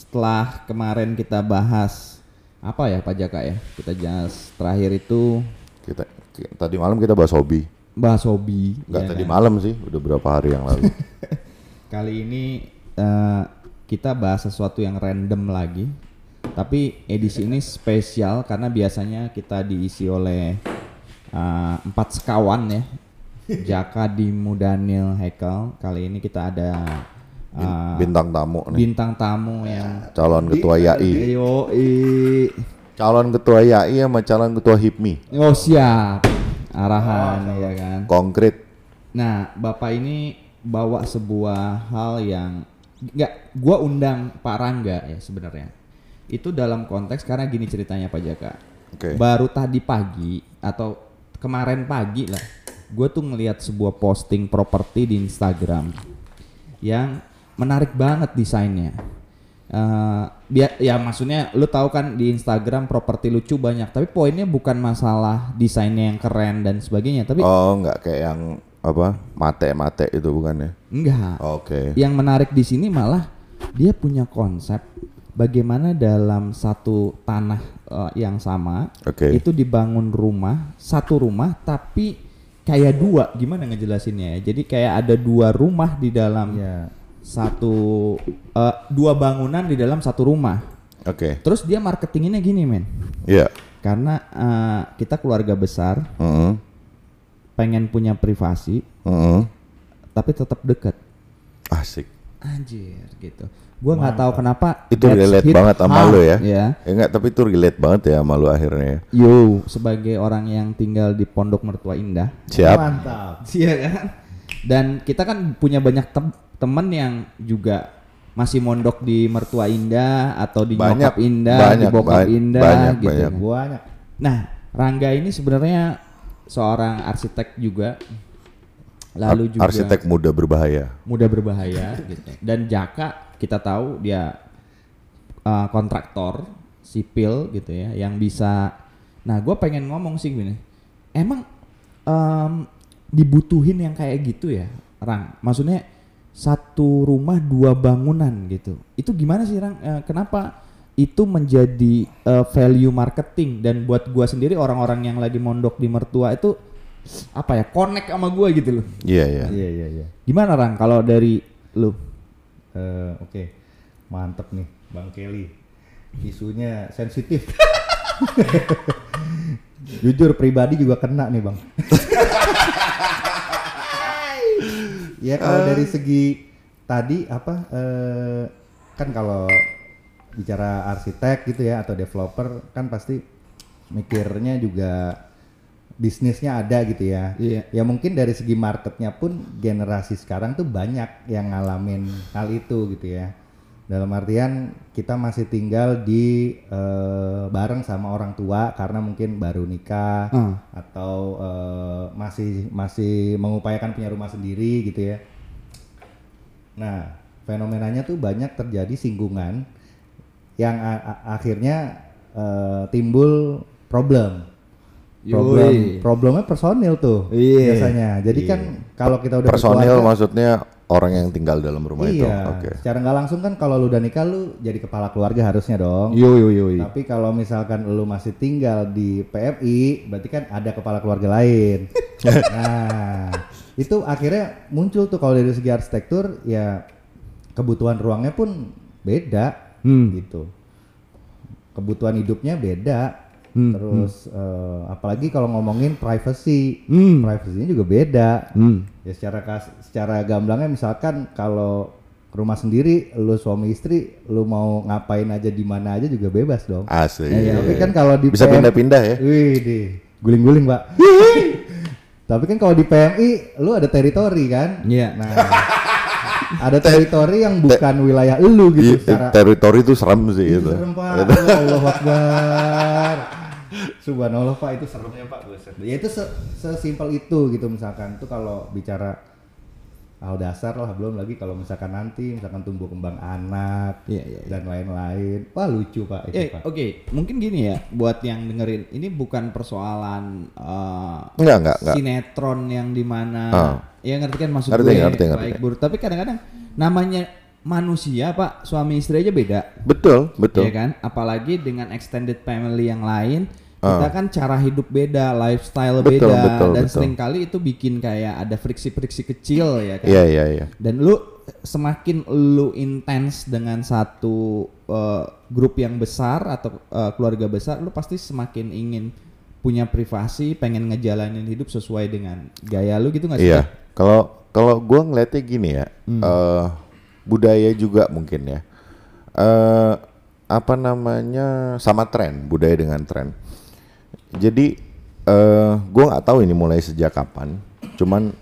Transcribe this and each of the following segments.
setelah kemarin kita bahas apa ya Pak Jaka ya? Kita bahas terakhir itu Kita ki- tadi malam kita bahas hobi. bahas hobi. Enggak ya tadi kan? malam sih, udah berapa hari yang lalu. Kali ini eh, kita bahas sesuatu yang random lagi. Tapi edisi ini spesial karena biasanya kita diisi oleh eh, empat sekawan ya. Jaka, Dimu, Daniel, Hekel. Kali ini kita ada Bintang tamu nih. bintang tamu yang Calon ketua YAI. Yo, Calon ketua YAI sama calon ketua HIPMI. oh siap arahan ya kan. Konkret. Nah, Bapak ini bawa sebuah hal yang nggak gua undang Pak Rangga ya sebenarnya. Itu dalam konteks karena gini ceritanya Pak Jaka. Oke. Baru tadi pagi atau kemarin pagi lah, gue tuh ngelihat sebuah posting properti di Instagram yang menarik banget desainnya. Eh dia ya maksudnya lu tahu kan di Instagram properti lucu banyak, tapi poinnya bukan masalah desainnya yang keren dan sebagainya, tapi Oh, enggak kayak yang apa? Mate-mate itu bukan ya? enggak. Oke. Yang menarik di sini malah dia punya konsep bagaimana dalam satu tanah eh, yang sama Oke. itu dibangun rumah, satu rumah tapi kayak dua. Gimana ngejelasinnya ya? Jadi kayak ada dua rumah di dalam Ya. Satu eh, dua bangunan di dalam satu rumah. Oke. Terus dia marketinginnya gini, men. Iya. Karena eh, kita keluarga besar, Heeh. pengen punya privasi Heeh. tapi tetap dekat. Asik. Anjir gitu. Gua nggak tahu kenapa Itu relate hit banget sama hard, lu ya. Ya. Ya enggak, tapi itu relate banget ya sama lu akhirnya ya. Yo, sebagai orang yang tinggal di Pondok Mertua Indah, Siap. Mantap. iya kan? Dan kita kan punya banyak tem- temen yang juga masih mondok di Mertua Indah atau di Banyak, Nyokap Indah, di banyak, Bokap ba- Indah banyak, gitu. banyak. kan. Banyak. Nah, Rangga ini sebenarnya seorang arsitek juga. Lalu Ar- juga Arsitek muda berbahaya. mudah berbahaya gitu. Dan Jaka kita tahu dia uh, kontraktor sipil gitu ya yang bisa. Nah, gue pengen ngomong sih gini, emang em, dibutuhin yang kayak gitu ya, Rang? Maksudnya satu rumah dua bangunan gitu. Itu gimana sih, Rang? Eh, kenapa itu menjadi eh, value marketing dan buat gua sendiri orang-orang yang lagi mondok di mertua itu apa ya connect sama gua gitu loh. Iya, iya. Iya iya iya. Gimana Rang kalau dari lu? Eh, Oke, mantep nih Bang Kelly. Isunya sensitif. Jujur pribadi juga kena nih Bang. ya kalau dari segi tadi apa eh, kan kalau bicara arsitek gitu ya atau developer kan pasti mikirnya juga bisnisnya ada gitu ya. Iya. Ya mungkin dari segi marketnya pun generasi sekarang tuh banyak yang ngalamin hal itu gitu ya. Dalam artian kita masih tinggal di eh, bareng sama orang tua karena mungkin baru nikah Hmm. atau eh, masih masih mengupayakan punya rumah sendiri gitu ya. Nah, fenomenanya tuh banyak terjadi singgungan yang akhirnya eh, timbul problem. Problem problemnya personil tuh Iya. biasanya. Jadi kan kalau kita udah Personil berkeluarga- maksudnya orang yang tinggal dalam rumah itu. iya. Oke. Secara nggak langsung kan kalau lu udah nikah lu jadi kepala keluarga harusnya dong. Yo yo yo. Tapi kalau misalkan lu masih tinggal di PMI, berarti kan ada kepala keluarga lain. nah, itu akhirnya muncul tuh kalau dari segi arsitektur ya kebutuhan ruangnya pun beda Hmm. gitu. Kebutuhan hidupnya beda. Hmm, Terus eh, apalagi kalau ngomongin privacy, Hmm. privasinya juga beda. Hmm. Ya secara kas, secara gamblangnya misalkan kalau rumah sendiri, lu suami istri, lu mau ngapain aja di mana aja juga bebas dong. Asli. Ya, tapi kan kalau di Bisa pindah-pindah ya. Wih, deh. Guling-guling, Pak. tapi kan kalau di PMI lu ada teritori kan? Iya. Nah, ada teritori yang bukan wilayah lu gitu Iya, secara teritori itu serem sih itu. serem, Pak. Allah Akbar. Subhanallah Pak itu seremnya Pak buset. Ya itu se- sesimpel itu gitu misalkan tuh kalau bicara hal dasar lah belum lagi kalau misalkan nanti misalkan tumbuh kembang anak Iya, iya, iya. dan lain-lain. Wah lucu Pak itu Eh, Pak. oke, mungkin gini ya, buat yang dengerin, ini bukan persoalan eh, Enggak, enggak, enggak. sinetron yang di mana, Ah. ya ngerti kan maksud Ngerti, gue, ngerti, ngerti. baik buruk. Tapi kadang-kadang namanya manusia pak suami istri aja beda Betul, betul. ya kan apalagi dengan extended family yang lain kita kan cara hidup beda lifestyle Ah. Betul, beda betul, dan betul. sering kali itu bikin kayak ada friksi-friksi kecil ya kan Iya, iya, iya. dan lu semakin lu intens dengan satu eh, grup yang besar atau eh, keluarga besar lu pasti semakin ingin punya privasi pengen ngejalanin hidup sesuai dengan gaya lu gitu nggak sih Iya. Kalau kalau gua ngeliatnya gini ya, Hmm. eh, budaya juga mungkin ya. eh apa namanya sama tren, budaya dengan tren. Jadi eh gua nggak tahu ini mulai sejak kapan. Cuman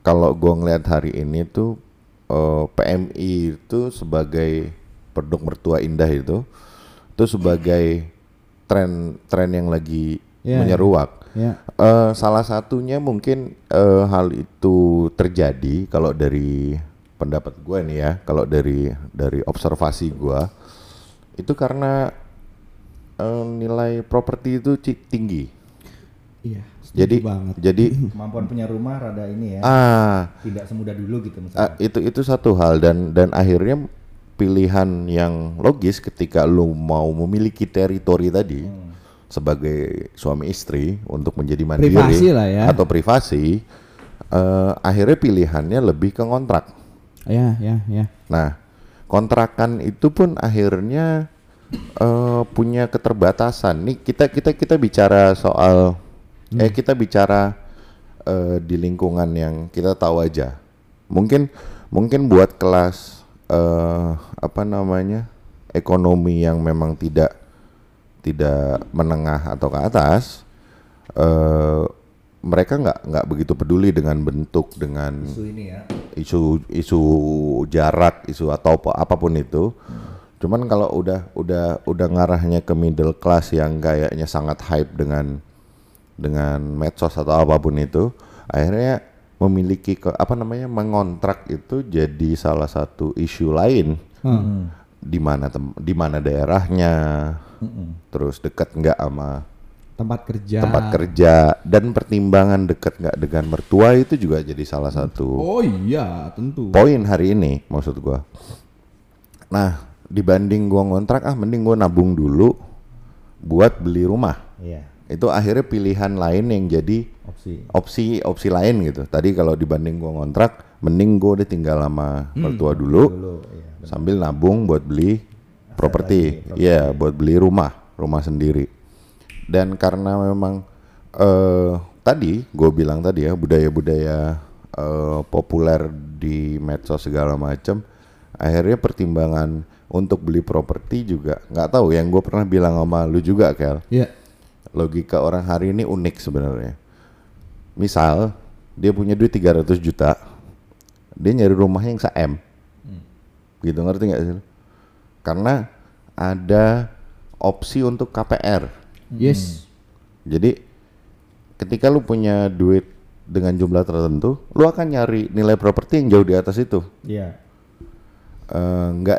kalau gua ngeliat hari ini tuh eh, PMI itu sebagai produk mertua indah itu, itu sebagai tren tren yang lagi Iya, menyeruak. ya Eh, salah satunya mungkin eh, hal itu terjadi kalau dari pendapat gue nih ya, kalau dari dari observasi gue itu karena eh, nilai properti itu tinggi. iya Jadi banget jadi Kemampuan punya rumah rada ini ya, ah tidak semudah dulu gitu ah, misalnya. itu itu satu hal dan dan akhirnya pilihan yang logis ketika lu mau memiliki teritori tadi sebagai suami istri untuk menjadi mandiri Privasi lah ya. atau privasi eh, akhirnya pilihannya lebih ke kontrak. ya ya ya Nah, kontrakan itu pun akhirnya eh, punya keterbatasan. Nih kita kita kita bicara soal eh kita bicara eh, di lingkungan yang kita tahu aja. Mungkin mungkin buat kelas eh, apa namanya ekonomi yang memang tidak tidak menengah atau ke atas, eh, mereka nggak nggak begitu peduli dengan bentuk dengan Isu ini ya. isu isu jarak isu atau apa, apa pun itu cuman kalau udah udah udah ngarahnya ke middle class yang kayaknya sangat hype dengan dengan medsos atau apa pun itu akhirnya memiliki ke apa namanya mengontrak itu jadi salah satu isu lain Hmm. di mana di mana daerahnya terus dekat nggak sama tempat kerja tempat kerja dan pertimbangan dekat nggak dengan mertua itu juga jadi salah satu oh iya tentu poin hari ini maksud gua. Nah, dibanding gua ngontrak ah mending gua nabung dulu buat beli rumah. Iya, Itu akhirnya pilihan lain yang jadi opsi. opsi opsi lain gitu. Tadi kalau dibanding gua ngontrak, mending gua udah tinggal sama mertua dulu Dulu, iya. sambil nabung buat beli properti. Iya, buat beli rumah, rumah sendiri. Dan karena memang eh tadi gue bilang tadi ya budaya-budaya eh, populer di medsos segala macam, akhirnya pertimbangan untuk beli properti juga nggak tahu. Yang gue pernah bilang sama lu juga, Kel. ya Logika orang hari ini unik sebenarnya. Misal dia punya duit 300 juta, dia nyari rumah yang se-M. Gitu ngerti nggak sih? Karena ada opsi untuk KPR. yes Jadi ketika lu punya duit dengan jumlah tertentu, lu akan nyari nilai properti yang jauh di atas itu. Iya. Eh, nggak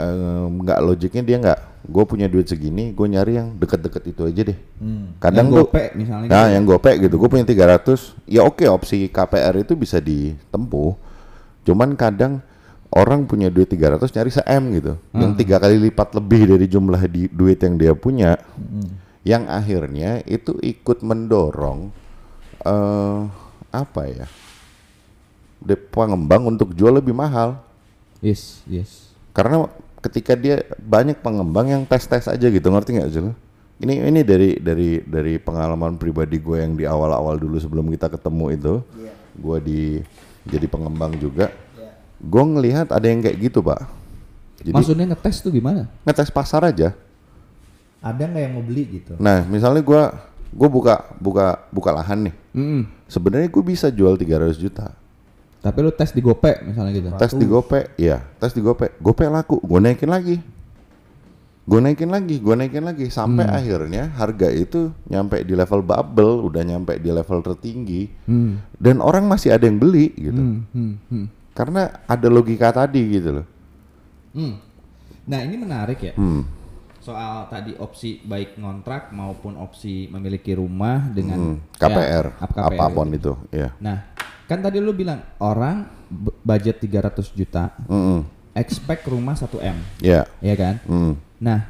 eh, nggak logiknya dia nggak. Gue punya duit segini, gue nyari yang deket-deket itu aja deh. Hmm. Kadang Yang tuh gope misalnya Nah, gitu. yang gopek gitu. Gue punya 300. Ya oke, opsi KPR itu bisa ditempuh. Cuman kadang orang punya duit 300 nyari se-M gitu. Yang tiga kali lipat lebih dari jumlah di, duit yang dia punya. Yang akhirnya itu ikut mendorong eh apa ya? De pengembang untuk jual lebih mahal. Yes yes Karena ketika dia banyak pengembang yang tes-tes aja gitu, ngerti nggak sih lo? Ini ini dari dari dari pengalaman pribadi gue yang di awal-awal dulu sebelum kita ketemu itu, gue di jadi pengembang juga. Gue ngelihat ada yang kayak gitu pak. Jadi maksudnya ngetes tuh gimana ngetes pasar aja. Ada nggak yang mau beli gitu? Nah misalnya gue gue buka buka buka lahan nih. Mm-mm. Sebenarnya gue bisa jual 300 juta. Tapi lu tes di gope misalnya gitu Tes di GoPay, iya, tes di GoPay. GoPay laku, gue naikin lagi. Gue naikin lagi, gue naikin lagi sampai akhirnya harga itu nyampe di level bubble, udah nyampe di level tertinggi. hmm. Dan orang masih ada yang beli gitu. Hmm, hmm, hmm. Karena ada logika tadi gitu loh. Hmm. nah ini menarik ya Hmm. soal tadi opsi baik ngontrak maupun opsi memiliki rumah dengan Hmm. KPR, ya, KPR apa pun gitu. itu, ya. Nah, kan tadi lu bilang orang budget 300 juta, Mm-mm. expect rumah 1 m, Ya. ya kan? Hmm. Nah,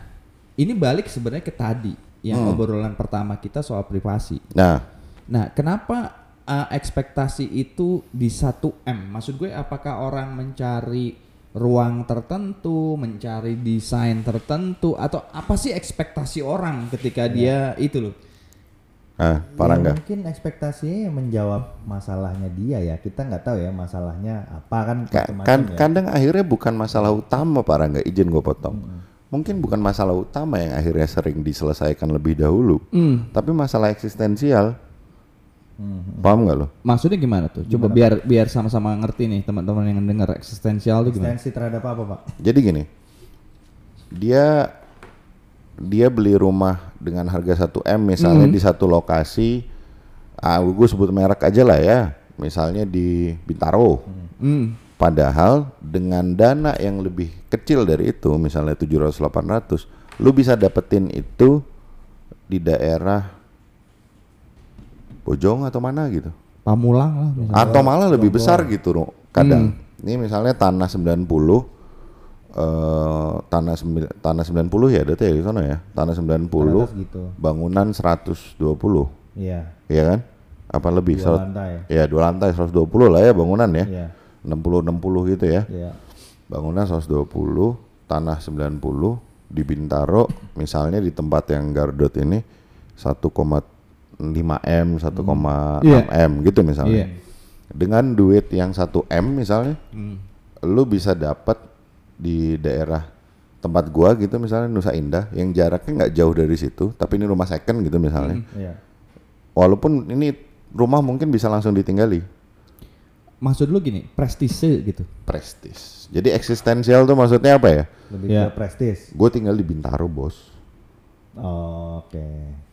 ini balik sebenarnya ke tadi yang Hmm. obrolan pertama kita soal privasi. Nah, Nah, kenapa uh, ekspektasi itu di 1 M? Maksud gue apakah orang mencari ruang tertentu, mencari desain tertentu atau apa sih ekspektasi orang ketika dia itu loh? Ah, parah Ya, mungkin ekspektasinya yang menjawab masalahnya dia ya. Kita nggak tahu ya masalahnya apa kan Ka- kan ya. kadang akhirnya bukan masalah utama parah nggak izin gue potong mungkin bukan masalah utama yang akhirnya sering diselesaikan lebih dahulu Hmm. tapi masalah eksistensial paham nggak lo Maksudnya gimana tuh? Coba biar biar sama-sama ngerti nih teman-teman yang dengar eksistensial itu gimana? Eksistensi terhadap apa pak? jadi gini dia dia beli rumah dengan harga 1 m misalnya di satu lokasi ah gue sebut merek aja lah ya misalnya di Bintaro Hmm. Padahal dengan dana yang lebih kecil dari itu, misalnya 700 800, lu bisa dapetin itu di daerah Bojong atau mana gitu. Pamulang lah misalnya. Atau malah lebih besar gitu. Kadang. Ini misalnya tanah 90 eh tanah sembil- tanah 90 ya ada ya di sana ya. Tanah 90 Terus gitu. bangunan 120. Iya. Iya kan? Apa lebih? Dua lantai. Ya, dua lantai 120 lah ya bangunan ya. Iya. 60 60 gitu ya. Iya. Bangunan 120, tanah 90 di Bintaro misalnya di tempat yang Gardot ini 1,5 M, 1,6 Iya. M gitu misalnya. Iya. Dengan duit yang 1 M misalnya, Hmm. lu bisa dapat di daerah tempat gua gitu misalnya Nusa Indah yang jaraknya nggak jauh dari situ, tapi ini rumah second gitu misalnya. Iya. Walaupun ini rumah mungkin bisa langsung ditinggali. Maksud lu gini, prestise gitu. Prestis. Jadi eksistensial tuh maksudnya apa ya? Lebih Iya. ke prestis. Gue tinggal di Bintaro bos. Oh, Oke.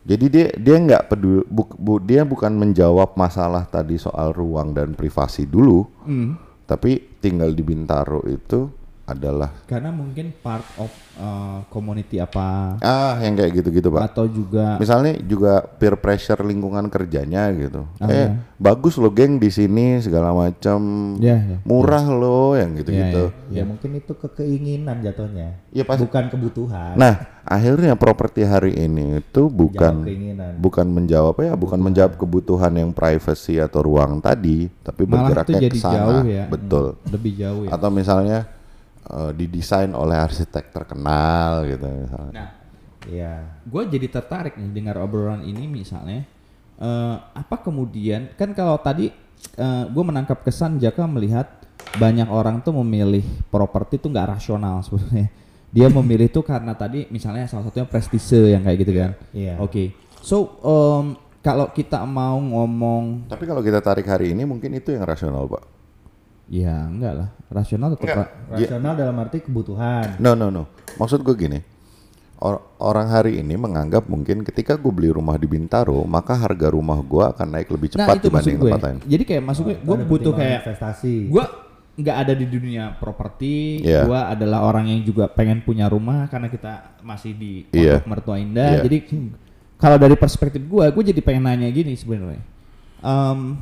Jadi dia dia nggak peduli, buk- bu- dia bukan menjawab masalah tadi soal ruang dan privasi dulu, Hmm. tapi tinggal di Bintaro itu adalah Karena mungkin part of uh, community apa ah yang kayak gitu-gitu pak. atau juga Misalnya juga peer pressure lingkungan kerjanya gitu. Ah, eh iya. bagus lo geng di sini segala macam, ya, ya. murah lo yang gitu-gitu. Iya, Ya mungkin itu ke keinginan jatuhnya. Iya, pas- Bukan kebutuhan. Nah akhirnya properti hari ini itu bukan bukan menjawab ya bukan menjawab kebutuhan yang privacy atau ruang tadi tapi Malah itu bergeraknya ke sana ya. betul lebih jauh ya. atau misalnya eh, didesain oleh arsitek terkenal gitu misalnya. Nah, Iya. gue jadi tertarik nih dengar obrolan ini misalnya. Eh, apa kemudian kan kalau tadi gue menangkap kesan Jaka melihat banyak orang tuh memilih properti tuh nggak rasional sebenarnya. Dia memilih tuh karena tadi misalnya salah satunya prestise yang kayak gitu kan. Iya. oke. So em, kalau kita mau ngomong tapi kalau kita tarik hari ini mungkin itu yang rasional pak ya enggak lah rasional tetap Enggak. ra- Rasional dalam arti kebutuhan. no no no maksud gue gini or- orang hari ini menganggap mungkin ketika gue beli rumah di Bintaro maka harga rumah gue akan naik lebih nah cepat itu maksud dibanding gue tempat lain jadi kayak maksud gue Itu gue butuh kayak investasi. gue nggak ada di dunia properti Iya. gue adalah orang yang juga pengen punya rumah karena kita masih di Iya. Pondok Mertua Indah Iya. jadi hmm, kalau dari perspektif gue gue jadi pengen nanya gini sebenarnya Em,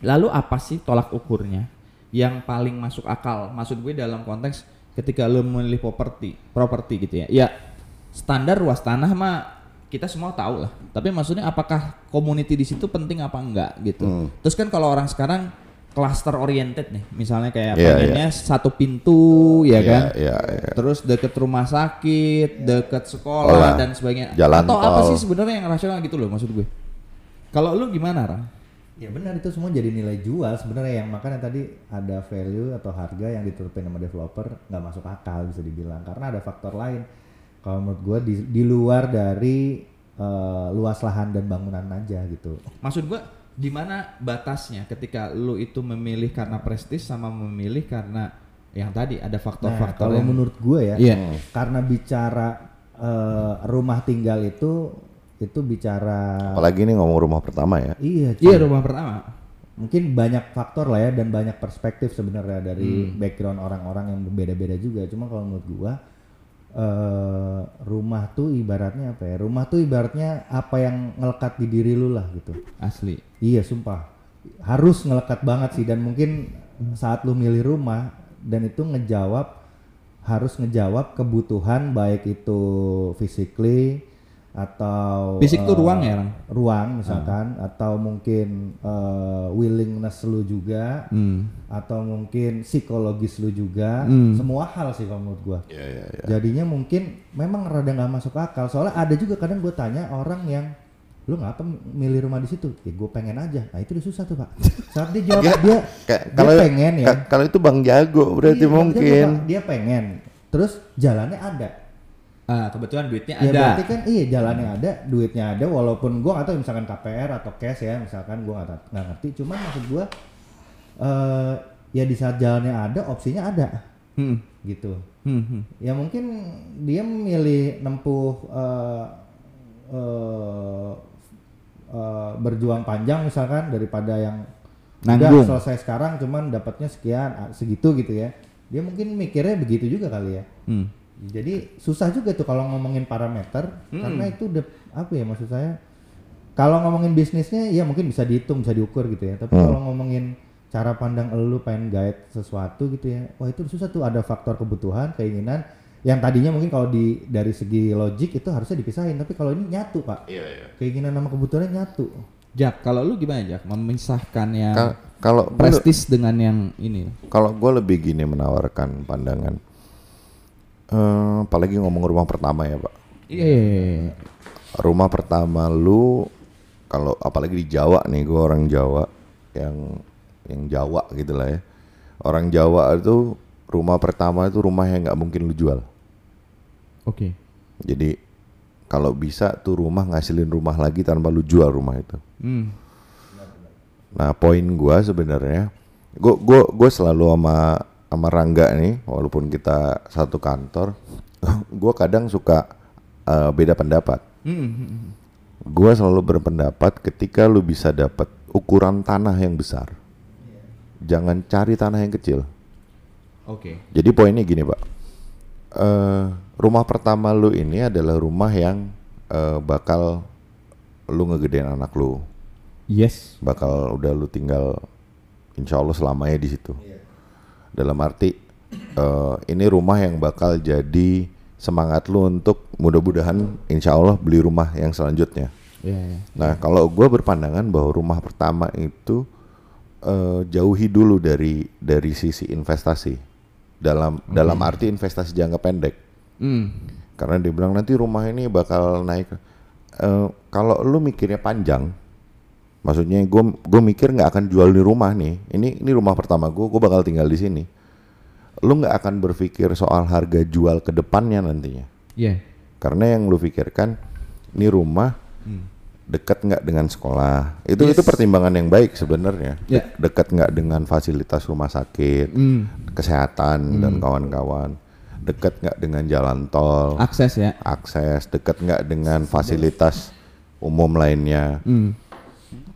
lalu apa sih tolak ukurnya yang paling masuk akal. Maksud gue dalam konteks ketika lo memilih properti properti gitu ya. Ya standar luas tanah mah kita semua tahu lah. Tapi maksudnya apakah community di situ penting apa enggak gitu. Hmm. terus kan kalau orang sekarang cluster oriented nih. Misalnya kayak Iya, pengennya satu pintu ya Iya, kan? iya, iya. terus deket rumah sakit deket sekolah Sekolah, dan sebagainya. Jalan atau apa tol. sih sebenarnya yang rasional gitu loh maksud gue? Kalau lu gimana Ram? Ya benar itu semua jadi nilai jual sebenarnya yang makanya tadi ada value atau harga yang ditetapin sama developer nggak masuk akal bisa dibilang karena ada faktor lain. Kalau menurut gua di, di luar dari eh, luas lahan dan bangunan aja gitu. maksud gue di mana batasnya ketika lu itu memilih karena prestis sama memilih karena yang tadi ada Nah, faktor-faktor kalau yang menurut gue ya, Iya. karena bicara eh, rumah tinggal itu itu bicara apalagi ini ngomong rumah pertama ya. Iya cuy. iya rumah pertama. mungkin banyak faktor lah ya dan banyak perspektif sebenarnya dari Hmm. background orang-orang yang berbeda-beda juga. Cuma kalau menurut gua eh rumah tuh ibaratnya apa ya? Rumah tuh ibaratnya apa yang ngelekat di diri lu lah gitu. Asli. Iya sumpah. Harus ngelekat banget sih dan mungkin saat lu milih rumah dan itu ngejawab harus ngejawab kebutuhan baik itu physically atau Fisik tuh eh, ruang ya, ruang misalkan. Atau mungkin eh, willingness lu juga. Hmm. atau mungkin psikologis lu juga. Hmm. semua hal sih kalau menurut gua. Iya, iya, iya. jadinya mungkin memang rada nggak masuk akal. Soalnya ada juga kadang gue tanya orang yang lu ngapa milih rumah di situ? Ya gue pengen aja. Nah itu udah susah tuh pak. Saat dia jawab dia Kayak dia kalau pengen ya. ka- kalau itu Bang Jago berarti Iya, mungkin. dia, dia pengen. Terus jalannya ada Ah, kebetulan duitnya ya ada. berarti kan iya jalannya ada duitnya ada walaupun gue atau misalkan KPR atau cash ya misalkan gue nggak ngerti cuman maksud gue eh ya di saat jalannya ada opsinya ada Hmm. gitu Hmm, hmm. ya mungkin dia memilih nempuh eh, eh, eh, berjuang panjang misalkan daripada yang Nanggung. udah selesai sekarang cuman dapatnya sekian ah, segitu gitu ya dia mungkin mikirnya begitu juga kali ya Hmm. Jadi susah juga tuh kalau ngomongin parameter karena itu udah apa ya maksud saya? Kalau ngomongin bisnisnya ya mungkin bisa dihitung bisa diukur gitu ya. Tapi kalau ngomongin cara pandang elu pengen guide sesuatu gitu ya wah itu susah tuh. Ada faktor kebutuhan keinginan. Yang tadinya mungkin kalau di dari segi logik itu harusnya dipisahin. Tapi kalau ini nyatu pak. Iya, iya. keinginan sama kebutuhannya nyatu. Jak, kalau lu gimana Jak? Memisahkan yang Ka- kalau prestis dengan yang ini. kalau gue lebih gini menawarkan pandangan. Eh, apalagi ngomong rumah pertama ya, Pak. Iya. iya, iya. Rumah pertama lu kalau apalagi di Jawa nih, gue orang Jawa yang yang Jawa gitu lah ya. Orang Jawa itu rumah pertama itu rumah yang nggak mungkin lu jual. Oke. Jadi kalau bisa tuh rumah ngasilin rumah lagi tanpa lu jual rumah itu. Hmm. Nah, poin gua sebenarnya gua gua gua selalu sama sama Rangga nih walaupun kita satu kantor, gua kadang suka eh, beda pendapat. Hmm, hmm, hmm. Gua selalu berpendapat ketika lu bisa dapat ukuran tanah yang besar. Jangan cari tanah yang kecil. Oke. Jadi poinnya gini, Pak. Eh, rumah pertama lu ini adalah rumah yang eh, bakal lu ngegedein anak lu. Yes. bakal udah lu tinggal insya Allah selamanya di situ. Dalam arti eh, ini rumah yang bakal jadi semangat lu untuk mudah-mudahan insya Allah beli rumah yang selanjutnya. Iya, iya. Nah kalau gue berpandangan bahwa rumah pertama itu eh, jauhi dulu dari dari sisi investasi dalam dalam arti investasi jangka pendek Hmm. karena dia bilang nanti rumah ini bakal naik. Eh, kalau lu mikirnya panjang, maksudnya gue gue mikir nggak akan jual di rumah nih. Ini ini rumah pertama gue, gue bakal tinggal di sini. Lu nggak akan berpikir soal harga jual ke depannya nantinya, Iya. karena yang lu pikirkan ini rumah dekat nggak dengan sekolah. Itu itu pertimbangan yang baik sebenarnya. Ya. De- Dekat nggak dengan fasilitas rumah sakit, Hmm. kesehatan dan kawan-kawan. Dekat nggak dengan jalan tol Akses ya. akses dekat nggak dengan fasilitas umum lainnya. Hmm.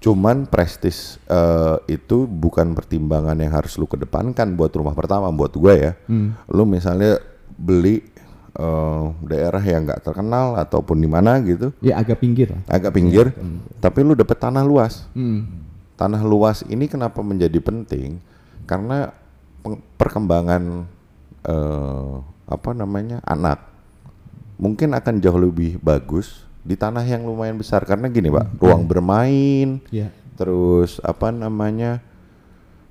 Cuman prestis eh, itu bukan pertimbangan yang harus lu kedepankan buat rumah pertama buat gue ya. Hmm. Lu misalnya beli eh, daerah yang nggak terkenal ataupun di mana gitu, Ya agak pinggir lah. agak pinggir, tapi lu dapet tanah luas. Hmm. Tanah luas ini kenapa menjadi penting? Karena perkembangan eh, apa namanya anak mungkin akan jauh lebih bagus di tanah yang lumayan besar karena gini pak ruang bermain Iya. terus apa namanya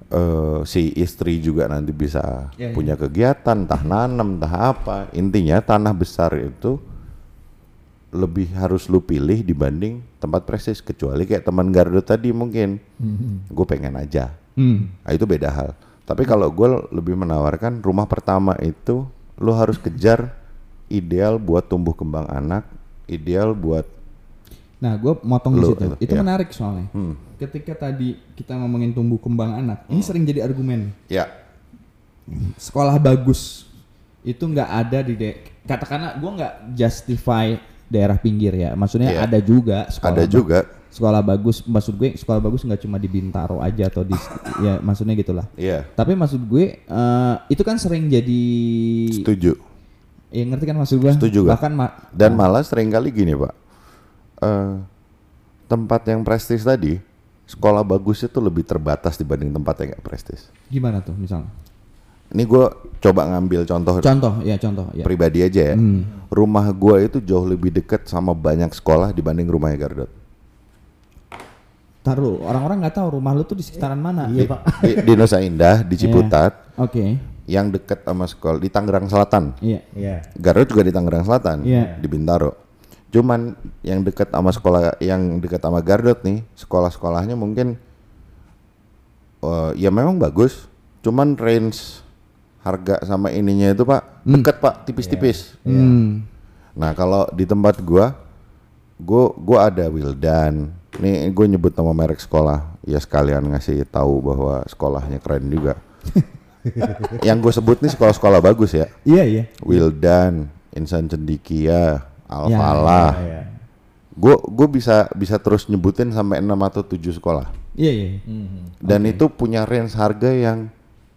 eh, si istri juga nanti bisa Ya, ya. punya kegiatan entah nanam entah apa intinya tanah besar itu lebih harus lu pilih dibanding tempat prestis kecuali kayak teman Gardo tadi mungkin gue pengen aja Hmm. Nah, itu beda hal. Tapi kalau gue lebih menawarkan rumah pertama itu lo harus kejar ideal buat tumbuh kembang anak, ideal buat Nah, gue motong di Lu- situ. lu, Itu iya. menarik soalnya. hmm, Ketika tadi kita ngomongin tumbuh kembang anak, ini sering jadi argumen. ya Sekolah bagus itu nggak ada di de katakanlah gue nggak justify daerah pinggir ya. Maksudnya Iya. ada juga sekolah ada juga sekolah bagus. Maksud gue sekolah bagus nggak cuma di Bintaro aja atau di ya maksudnya gitulah. Iya, Tapi maksud gue eh, itu kan sering jadi setuju. Ya ngerti kan maksud gue? Setuju. Bahkan ma- Dan malah sering kali gini pak, Eh, tempat yang prestis tadi, sekolah bagus itu lebih terbatas dibanding tempat yang nggak prestis. gimana tuh misalnya? ini gue coba ngambil contoh Contoh, ya contoh. Ya. pribadi aja ya. Rumah gua itu jauh lebih deket sama banyak sekolah dibanding rumahnya Gardot. Taruh, orang-orang nggak tahu rumah lu tuh di sekitaran mana. Iya, Pak. Di, di Nusa Indah, di Ciputat, Oke. Yang deket sama sekolah di Tangerang Selatan. Iya. Iya. Gardot juga di Tangerang Selatan, Iya. di Bintaro. Cuman yang deket sama sekolah, yang deket sama Gardot nih, sekolah-sekolahnya mungkin eh, ya memang bagus. Cuman range harga sama ininya itu pak deket pak, tipis-tipis. Hmm. Nah kalau di tempat gua, gua gua ada Wildan. Nih gue nyebut nama merek sekolah, ya sekalian ngasih tahu bahwa sekolahnya keren juga. Yang gue sebut nih sekolah-sekolah bagus ya. Iya, iya. Wildan, Insan Cendikia, Alfala. Iya. Gue gue bisa bisa terus nyebutin sampai 6 atau 7 sekolah. Iya, iya. iya. Mhm. Dan itu punya range harga yang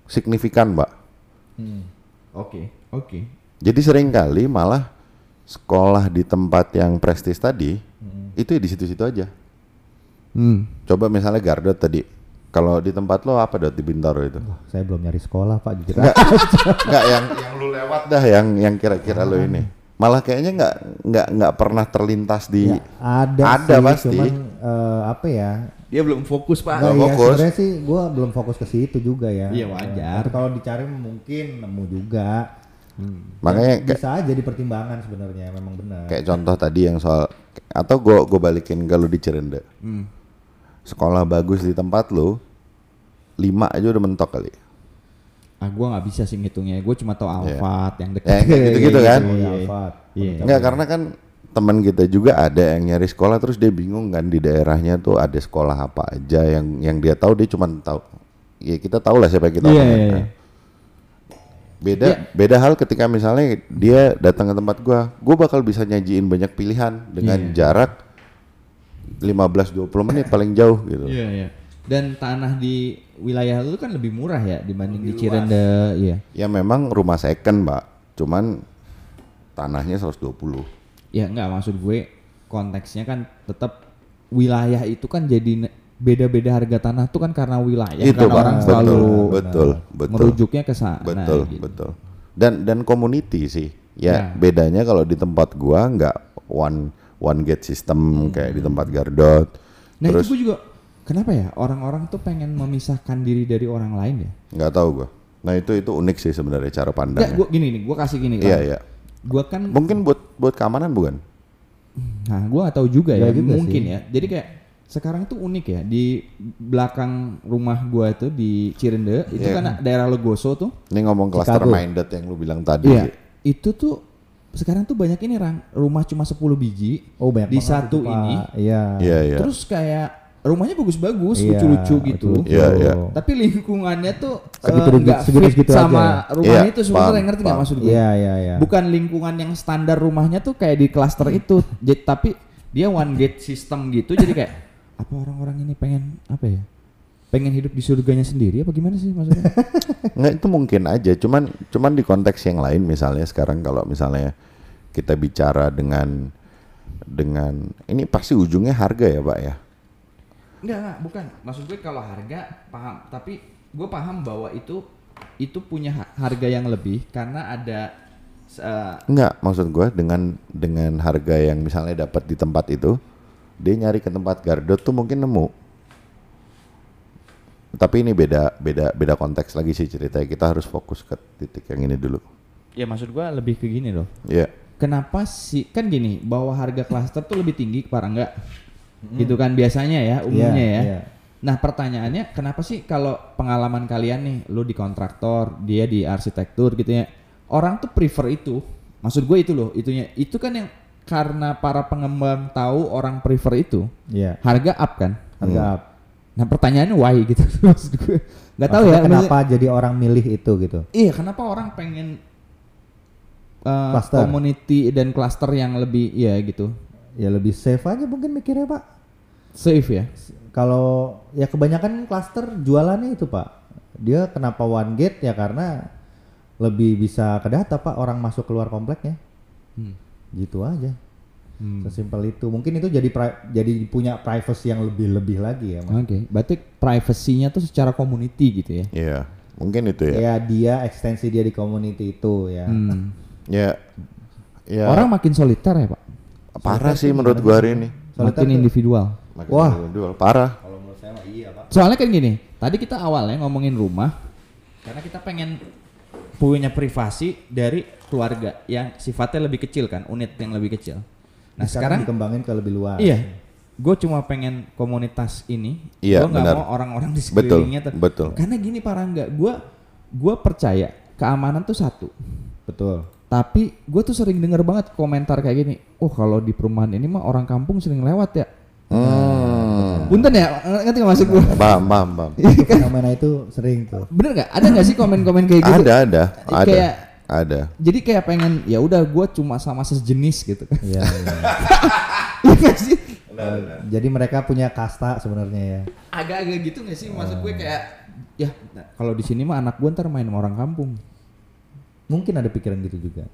signifikan, Mbak. Hmm. Oke, oke. Jadi sering kali malah sekolah di tempat yang prestis tadi itu ya di situ-situ aja. Hmm. Coba misalnya Gardot tadi. Kalau di tempat lo apa dot di Bintaro itu? Wah, saya belum nyari sekolah pak jujur. Enggak, enggak yang yang lu lewat dah yang yang kira-kira lo ini. Malah kayaknya nggak nggak nggak pernah terlintas di Ya, ada, Ada sih, pasti. cuman eh, apa ya? Dia belum fokus, Pak. Nggak Nah, ya, fokus. sebenarnya sih gue belum fokus ke situ juga ya. Iya, wajar. Tapi kalau dicari mungkin nemu juga. makanya kayak, Bisa aja dipertimbangkan sebenarnya, memang benar. kayak contoh tadi yang soal atau gua gua balikin kalau di Cirende. Hmm. Sekolah bagus di tempat lo lima aja udah mentok kali. Ah, gua nggak bisa sih ngitungnya. Gue cuma tahu Alfat yang dekat. Ya, kayak gitu-gitu kan. Oh, Iya, ya, iya. Alfat. Iya. Enggak karena kan teman kita juga ada yang nyari sekolah terus dia bingung kan di daerahnya tuh ada sekolah apa aja yang yang dia tahu dia cuma tahu ya kita tahu lah siapa yang kita Iya, iya, kan. iya. Beda Iya. beda hal ketika misalnya dia datang ke tempat gua, gua bakal bisa nyajiin banyak pilihan dengan Iya. jarak 15 20 menit paling jauh gitu. Iya, iya. Dan tanah di wilayah lu kan lebih murah ya dibanding di Cirende, iya. Ya memang rumah second, Mbak. Cuman tanahnya 120. Ya enggak maksud gue konteksnya kan tetap wilayah itu kan jadi beda-beda harga tanah tuh kan karena wilayah Itu, kan Pak. orang Betul, selalu betul, betul. merujuknya ke sana betul gitu. betul dan dan community sih ya Ya. bedanya kalau di tempat gua nggak one one gate system kayak di tempat Gardot Nah terus itu gue juga kenapa ya orang-orang tuh pengen memisahkan diri dari orang lain ya? nggak tahu gua nah itu itu unik sih sebenarnya cara pandangnya gue gini nih, gue kasih gini kan. iya iya Gue kan, mungkin buat buat keamanan bukan nah gue gak tahu juga ya, Ya juga mungkin sih. ya. Jadi kayak sekarang tuh unik ya di belakang rumah gue tuh di Cirende itu Iya. kan daerah Legoso tuh. ini ngomong cluster Chicago. minded yang lu bilang tadi Iya. Itu tuh sekarang tuh banyak ini rang rumah cuma 10 biji Oh banyak di satu ini. Iya. iya iya Terus kayak rumahnya bagus-bagus, Iya, lucu-lucu gitu. Iya, iya. Tapi lingkungannya tuh eh, Segitu- nggak segitu-segitu fit sama aja. rumahnya Iya, itu sebenarnya ngerti nggak maksud gue? Iya iya iya. Bukan lingkungan yang standar rumahnya tuh kayak di klaster itu, Jadi, tapi dia one gate system gitu. Jadi kayak apa orang-orang ini pengen apa ya? Pengen hidup di surganya sendiri apa gimana sih maksudnya? nggak itu mungkin aja cuman cuman di konteks yang lain misalnya sekarang kalau misalnya kita bicara dengan dengan ini pasti ujungnya harga ya pak ya Enggak, enggak, bukan. Maksud gue kalau harga paham, tapi gue paham bahwa itu itu punya ha- harga yang lebih karena ada eh, Enggak, maksud gua dengan dengan harga yang misalnya dapat di tempat itu, dia nyari ke tempat Gardot tuh mungkin nemu. Tapi ini beda beda beda konteks lagi sih ceritanya. Kita harus fokus ke titik yang ini dulu. ya maksud gue lebih ke gini loh. Ya, Kenapa sih kan gini bahwa harga klaster tuh lebih tinggi para enggak? Gitu kan biasanya ya umumnya Iya, ya. iya. Nah pertanyaannya kenapa sih kalau pengalaman kalian nih, lu di kontraktor, dia di arsitektur gitu ya, orang tuh prefer itu. Maksud gue itu loh, itunya. Itu kan yang karena para pengembang tahu orang prefer itu, Iya. harga up kan. Harga up. Nah pertanyaannya why gitu maksud gue. Gak tahu Maksudnya ya. kenapa jadi orang milih itu gitu? Iya, kenapa orang pengen uh, Cluster. community dan cluster yang lebih ya gitu Ya lebih safe aja mungkin mikirnya pak. safe ya. Kalau ya kebanyakan klaster jualannya itu pak. Dia kenapa one gate ya karena lebih bisa kedata pak orang masuk keluar kompleknya. Hmm. Gitu aja. Sesimpel itu. Mungkin itu jadi pri- jadi punya privacy yang lebih-lebih lagi ya. Mas. Oke, berarti privasinya tuh secara community gitu ya. iya. Mungkin itu ya. ya dia ekstensi dia di community itu ya. Hmm. Ya. Ya. Orang makin soliter ya pak, parah sih menurut gua hari ini. Soliter makin individual. Makin Wah. individual. parah. Kalau menurut saya mah iya pak. Soalnya kan gini, tadi kita awalnya ngomongin rumah, karena kita pengen punya privasi dari keluarga yang sifatnya lebih kecil kan, unit yang lebih kecil. Nah sekarang, dikembangin ke lebih luas. iya, gue cuma pengen komunitas ini, Iya, gue nggak mau orang-orang di Betul, sekelilingnya. ter- betul. Karena gini para enggak, gue gue percaya keamanan tuh satu. Betul. Tapi gue tuh sering denger banget komentar kayak gini, oh kalau di perumahan ini mah orang kampung sering lewat ya. Hmm. Punten ya, ngerti gak maksud gue? Paham, paham, paham. Itu fenomena itu sering tuh. Bener nggak? Ada nggak sih komen-komen kayak gitu? Ada, ada, ada. Kayak- Ada. Jadi kayak pengen ya udah gue cuma sama sejenis gitu kan. Iya. iya. Iya sih? Jadi mereka punya kasta sebenarnya ya. Agak-agak gitu nggak sih? Maksud gue kayak ya nah, kalau di sini mah anak gue ntar main sama orang kampung. Mungkin ada pikiran gitu juga.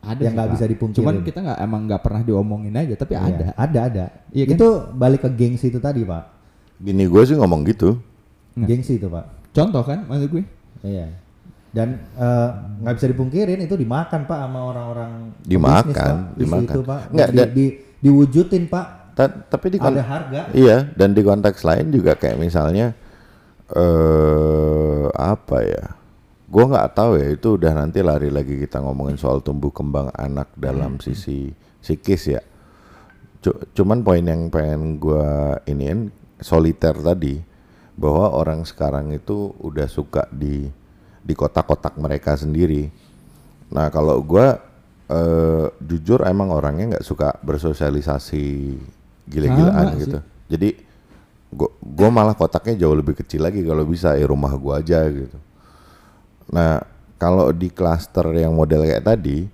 Ada Yang sih, nggak bisa dipungkirin. Cuman kita nggak emang nggak pernah diomongin aja, tapi Iya, ada. Ada, ada. Iya kan? Itu balik ke gengsi itu tadi, Pak. Bini gue sih ngomong gitu. Nah. Gengsi itu, Pak. Contoh kan, maksud gue. Iya. Dan eh, nggak bisa dipungkirin itu dimakan, Pak, sama orang-orang Dimakan, bisnis, Pak. Dimakan. itu, Pak. Nggak, di, di, diwujudin, Pak. Ta- tapi di Ada harga. Iya, dan di konteks lain juga kayak misalnya eh apa ya? Gua nggak tahu ya itu udah nanti lari lagi kita ngomongin soal tumbuh kembang anak dalam sisi psikis ya. Cu- cuman poin yang pengen gua iniin soliter tadi bahwa orang sekarang itu udah suka di di kotak-kotak mereka sendiri. Nah kalau gua eh, jujur emang orangnya nggak suka bersosialisasi gila-gilaan gitu. Jadi gua, gua malah kotaknya jauh lebih kecil lagi kalau bisa ya rumah gua aja gitu. Nah kalau di klaster yang model kayak tadi,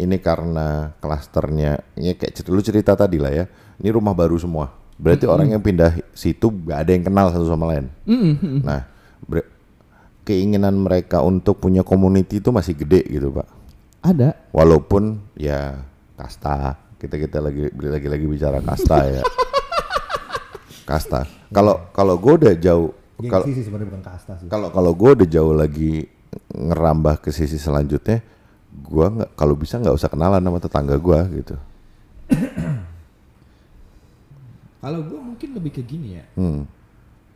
ini karena klasternya, ini kayak cerita, lu cerita tadi lah ya, ini rumah baru semua. Berarti orang yang pindah situ gak ada yang kenal satu sama lain. Mm-mm. Nah, ber- keinginan mereka untuk punya community itu masih gede gitu pak. Ada. Walaupun ya kasta, kita kita lagi lagi lagi bicara kasta ya. Kasta. Kalau kalau gue udah jauh, kalau Gengsi sih sebenarnya bukan kasta sih. kalau kalau gue udah jauh lagi ngerambah ke sisi selanjutnya, gue nggak kalau bisa nggak usah kenalan sama tetangga gue gitu. Kalau gue mungkin lebih ke gini ya. Hmm.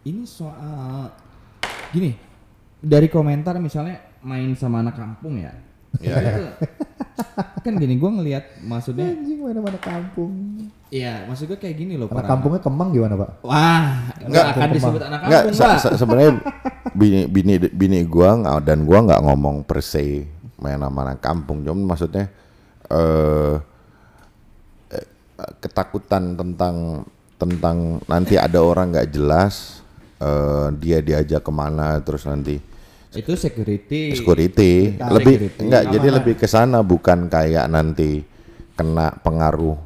Ini soal gini dari komentar misalnya main sama anak kampung ya. Iya, Itu, kan gini gue ngelihat maksudnya Anjing mana-mana kampung. iya maksud gue kayak gini loh Anak para- kampungnya Kemang gimana, Pak? wah Enggak, nggak akan Kemang. disebut anak Nggak, kampung se- pak se- sebenarnya bini bini bini gua nggak dan gua nggak ngomong per se main sama anak kampung, cuman maksudnya eh eh, ketakutan tentang tentang nanti ada orang nggak jelas eh dia diajak ke mana terus nanti itu security security Nah, lebih security. enggak jadi Keamanan. lebih ke sana bukan kayak nanti kena pengaruh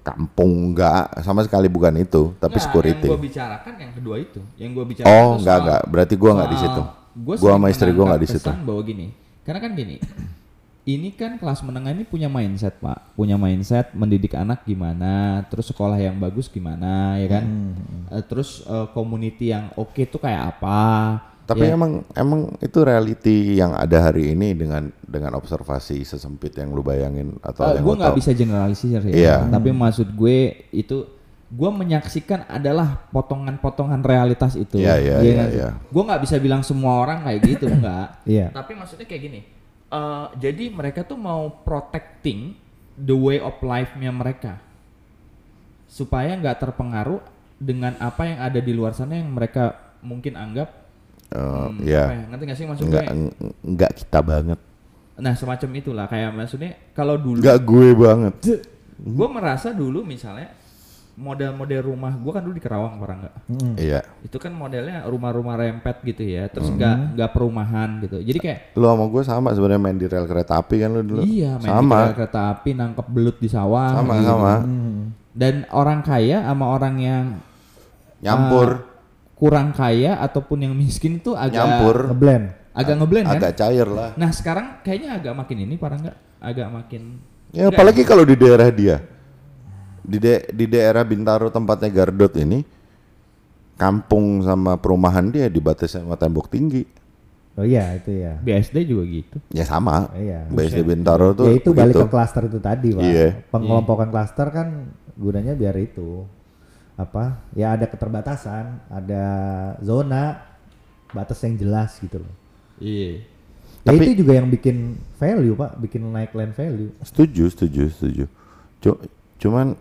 kampung enggak sama sekali bukan itu tapi Nggak, security yang gue bicarakan yang kedua itu yang gue bicarakan Oh, enggak enggak. Berarti gua enggak di situ. sering sama istri gua enggak di situ. bahwa gini karena kan gini ini kan kelas menengah ini punya mindset pak. Punya mindset mendidik anak gimana terus sekolah yang bagus gimana ya kan? Hmm, Eh, terus eh, community yang oke tuh kayak apa? Tapi ya. emang emang itu reality yang ada hari ini dengan dengan observasi sesempit yang lu bayangin atau Eh, yang gue nggak bisa generalisir ya. Iya. tapi maksud gue itu gue menyaksikan adalah potongan-potongan realitas itu. Iya, iya, iya, iya. gue nggak bisa bilang semua orang kayak gitu enggak Iya. tapi maksudnya kayak gini eh, jadi mereka tuh mau protecting the way of life-nya mereka supaya nggak terpengaruh dengan apa yang ada di luar sana yang mereka mungkin anggap Eh, hmm, apa ya, ngerti nggak sih maksud Enggak gue eng- enggak kita banget. nah semacam itulah kayak maksudnya kalau dulu Enggak gue banget. gue merasa dulu misalnya model-model rumah gue kan dulu di Kerawang orang nggak Mm. Iya. itu kan modelnya rumah-rumah rempet gitu ya terus nggak nggak perumahan gitu jadi kayak Lu sama gue sama sebenarnya main di rel kereta api kan lu dulu. iya main sama. di rel kereta api nangkep belut di sawah sama gitu. sama. dan orang kaya sama orang yang Nyampur, ah, kurang kaya ataupun yang miskin itu agak nyampur, Ngeblend. agak ngeblend kan agak cair lah. nah sekarang kayaknya agak makin ini parah nggak agak makin Ya Enggak. apalagi kalau di daerah dia. Di de- di daerah Bintaro tempatnya Gardot ini kampung sama perumahan dia dibatasi sama tembok tinggi. Oh iya itu ya. BSD juga gitu. Ya sama. Iya. BSD Bintaro tuh ya itu balik gitu. ke klaster itu tadi pak. Iya. Pengelompokan klaster kan gunanya biar itu apa? Ya ada keterbatasan, ada zona batas yang jelas gitu loh. Iya. Ya Tapi- itu juga yang bikin value pak, bikin naik land value. Setuju, setuju, setuju. Cu- cuman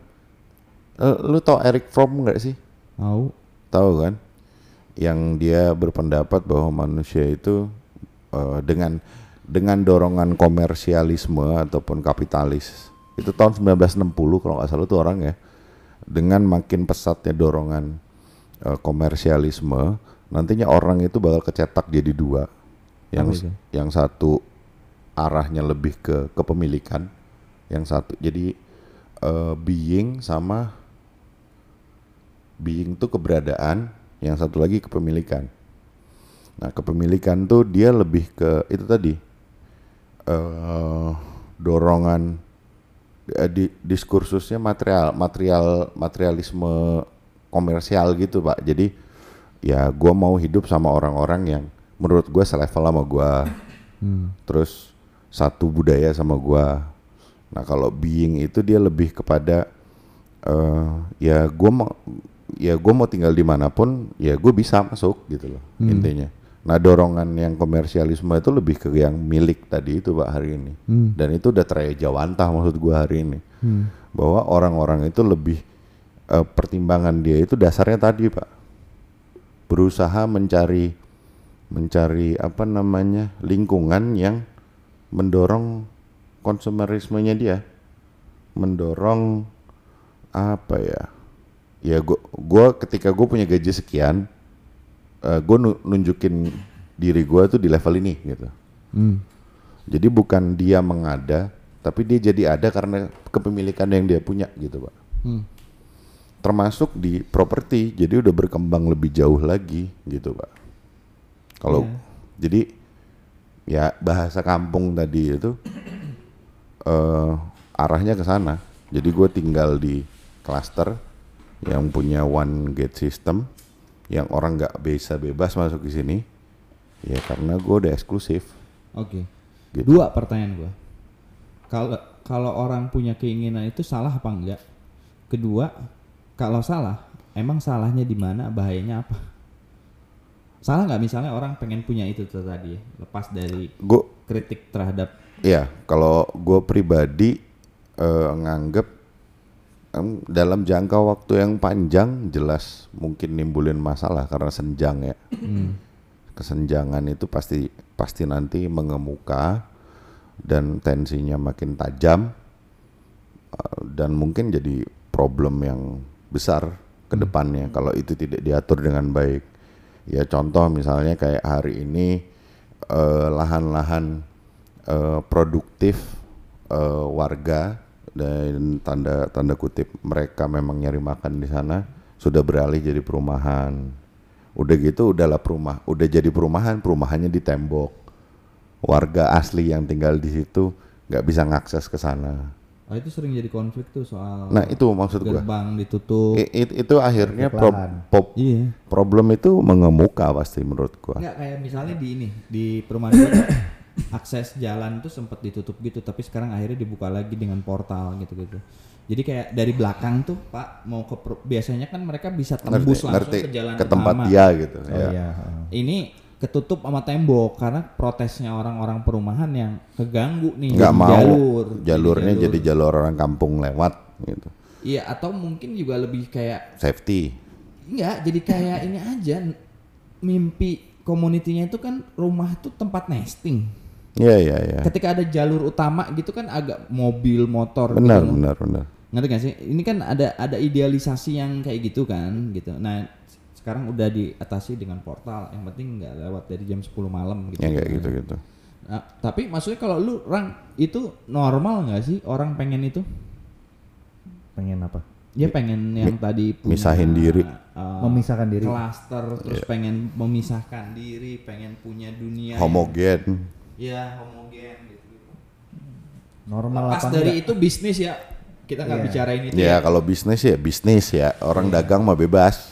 eh, lu tau Eric Fromm nggak sih? Tahu. Tahu kan? Yang dia berpendapat bahwa manusia itu eh, dengan dengan dorongan komersialisme ataupun kapitalis itu tahun 1960 kalau nggak salah tuh orang ya dengan makin pesatnya dorongan eh, komersialisme nantinya orang itu bakal kecetak jadi dua yang itu? yang satu arahnya lebih ke kepemilikan yang satu jadi eh, being sama being tuh keberadaan, yang satu lagi kepemilikan. Nah, kepemilikan tuh dia lebih ke itu tadi eh dorongan eh, di, diskursusnya material, material, materialisme komersial gitu, Pak. Jadi ya gua mau hidup sama orang-orang yang menurut gua selevel sama gua. Terus satu budaya sama gua. Nah, kalau being itu dia lebih kepada eh ya gue mau ya gue mau tinggal di mana pun ya gue bisa masuk gitu loh intinya. Nah dorongan yang komersialisme itu lebih ke yang milik tadi itu pak hari ini. Dan itu udah terjawantah maksud gue hari ini. Bahwa orang-orang itu lebih eh, pertimbangan dia itu dasarnya tadi pak. Berusaha mencari mencari apa namanya lingkungan yang mendorong konsumerismenya dia. Mendorong apa ya ya gua gua ketika gue punya gaji sekian gue nunjukin diri gua tuh di level ini gitu. Hmm. jadi bukan dia mengada tapi dia jadi ada karena kepemilikan yang dia punya gitu pak. Hmm. termasuk di properti jadi udah berkembang lebih jauh lagi gitu pak. Kalau jadi ya bahasa kampung tadi itu eh arahnya ke sana. Jadi gue tinggal di klaster yang punya one gate system yang orang nggak bisa bebas masuk ke sini ya karena gue udah eksklusif Oke. Gitu. Dua pertanyaan gua. Kalau kalau orang punya keinginan itu salah apa enggak? Kedua, kalau salah, emang salahnya di mana? Bahayanya apa? Salah nggak misalnya orang pengen punya itu tuh tadi, lepas dari gue kritik terhadap Ya, kalau gue pribadi eh, nganggep em, dalam jangka waktu yang panjang jelas mungkin nimbulin masalah karena senjang ya. Kesenjangan itu pasti pasti nanti mengemuka dan tensinya makin tajam eh, dan mungkin jadi problem yang besar ke depannya kalau itu tidak diatur dengan baik. Ya contoh misalnya kayak hari ini eh, lahan-lahan eh, produktif eh, warga dan tanda tanda kutip mereka memang nyari makan di sana sudah beralih jadi perumahan. Udah gitu udahlah perumah, udah jadi perumahan, perumahannya di tembok. Warga asli yang tinggal di situ nggak bisa ngakses ke sana. Oh itu sering jadi konflik tuh soal Nah itu maksud gua. gerbang ditutup. I- it- itu akhirnya lahan. pop- Iya. problem itu mengemuka pasti menurut gua. Enggak kayak misalnya di ini di perumahan akses jalan tuh sempat ditutup gitu tapi sekarang akhirnya dibuka lagi dengan portal gitu-gitu. Jadi kayak dari belakang tuh Pak mau ke biasanya kan mereka bisa tembus Ngerti, langsung ngerti ke jalan ke tempat utama. dia gitu. Oh ya. iya. Ini ketutup sama tembok karena protesnya orang-orang perumahan yang keganggu nih nggak jadi mau jalur. jalurnya jalur. jadi jalur orang kampung lewat gitu Iya atau mungkin juga lebih kayak safety Enggak, jadi kayak ini aja mimpi community-nya itu kan rumah tuh tempat nesting. Iya iya iya Ketika ada jalur utama gitu kan agak mobil, motor benar gitu. benar benar Ngerti gak sih? Ini kan ada ada idealisasi yang kayak gitu kan gitu. Nah, sekarang udah diatasi dengan portal. Yang penting nggak lewat dari jam 10 malam gitu. yang kayak gitu gitu Nah, tapi maksudnya kalau lu Rang itu normal nggak sih orang pengen itu? Pengen apa? Ya pengen yang tadi punya, misahin diri. uh, Memisahkan diri. Klaster terus pengen memisahkan diri, pengen punya dunia. yang- homogen Ya homogen gitu. Normal Lepas dari enggak? itu bisnis ya. Kita nggak Iya. bicarain itu ya kalau bisnis ya bisnis ya orang dagang mah bebas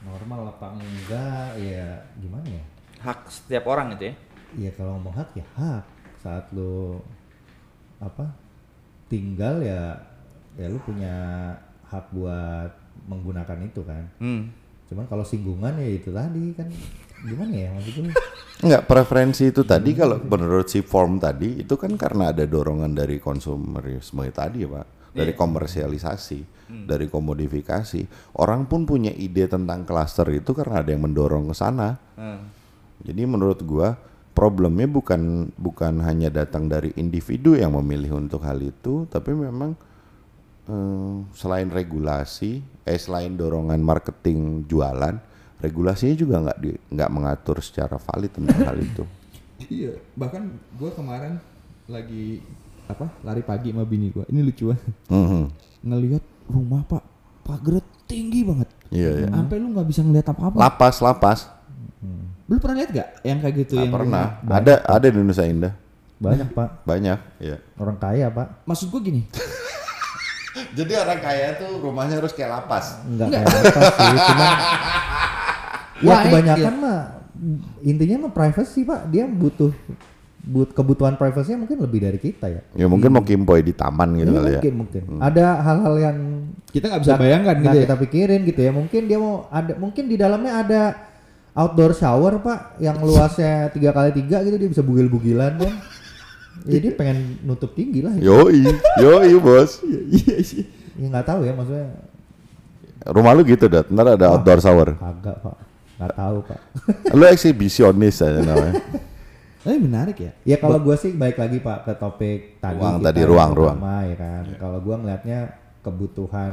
Normal apa enggak? Ya gimana ya? hak setiap orang gitu ya. Iya kalau ngomong hak ya hak. Saat lu apa tinggal ya ya lu punya hak buat menggunakan itu kan. Hmm. Cuman kalau singgungan ya itu tadi kan gimana ya maksudnya? Enggak, preferensi itu tadi kalau menurut si form tadi itu kan karena ada dorongan dari konsumerisme tadi ya Pak. Dari komersialisasi, dari komodifikasi. Orang pun punya ide tentang klaster itu karena ada yang mendorong ke sana. Hmm. Jadi menurut gua problemnya bukan bukan hanya datang dari individu yang memilih untuk hal itu, tapi memang eh, selain regulasi, eh selain dorongan marketing jualan, regulasinya juga nggak di- nggak mengatur secara valid tentang hal itu. Iya, bahkan gua kemarin lagi apa lari pagi sama bini gua. Ini lucu banget. Mhm. Ngelihat rumah Pak pagar tinggi banget. Iya, iya. Sampai lu nggak bisa ngeliat apa-apa. Lapas, lapas. Lu pernah lihat gak yang kayak gitu Nggak yang pernah. rumah- Ada ada di Indonesia Indah. Banyak pak Banyak, iya. orang kaya pak. Maksud gua gini, Jadi orang kaya tuh rumahnya harus kayak lapas. Enggak kayak apa sih, cuman ya Wah, kebanyakan iya. mah intinya mah privacy pak. Dia butuh but kebutuhan privasinya mungkin lebih dari kita ya. Ya mungkin mau kimpoy di taman gitu Ya, kali ya. mungkin mungkin ada hal-hal yang kita nggak bisa bayangkan nggak gitu ya. kita pikirin gitu ya. Mungkin dia mau ada mungkin di dalamnya ada outdoor shower pak yang luasnya tiga kali tiga gitu dia bisa bugil-bugilan kan. Jadi pengen nutup tinggi lah. Ya Yoi, yoi bos. Iya sih. Ya, nggak tahu ya maksudnya Rumah lu gitu dat, ntar ada outdoor shower. kagak pak. Nggak tahu pak. Lu eksibisionis aja namanya. Tapi menarik ya. Ya kalau gue sih baik lagi pak ke topik tadi. Ruang tadi, yang ruang, pertama, ya kan. Kalau gue ngelihatnya kebutuhan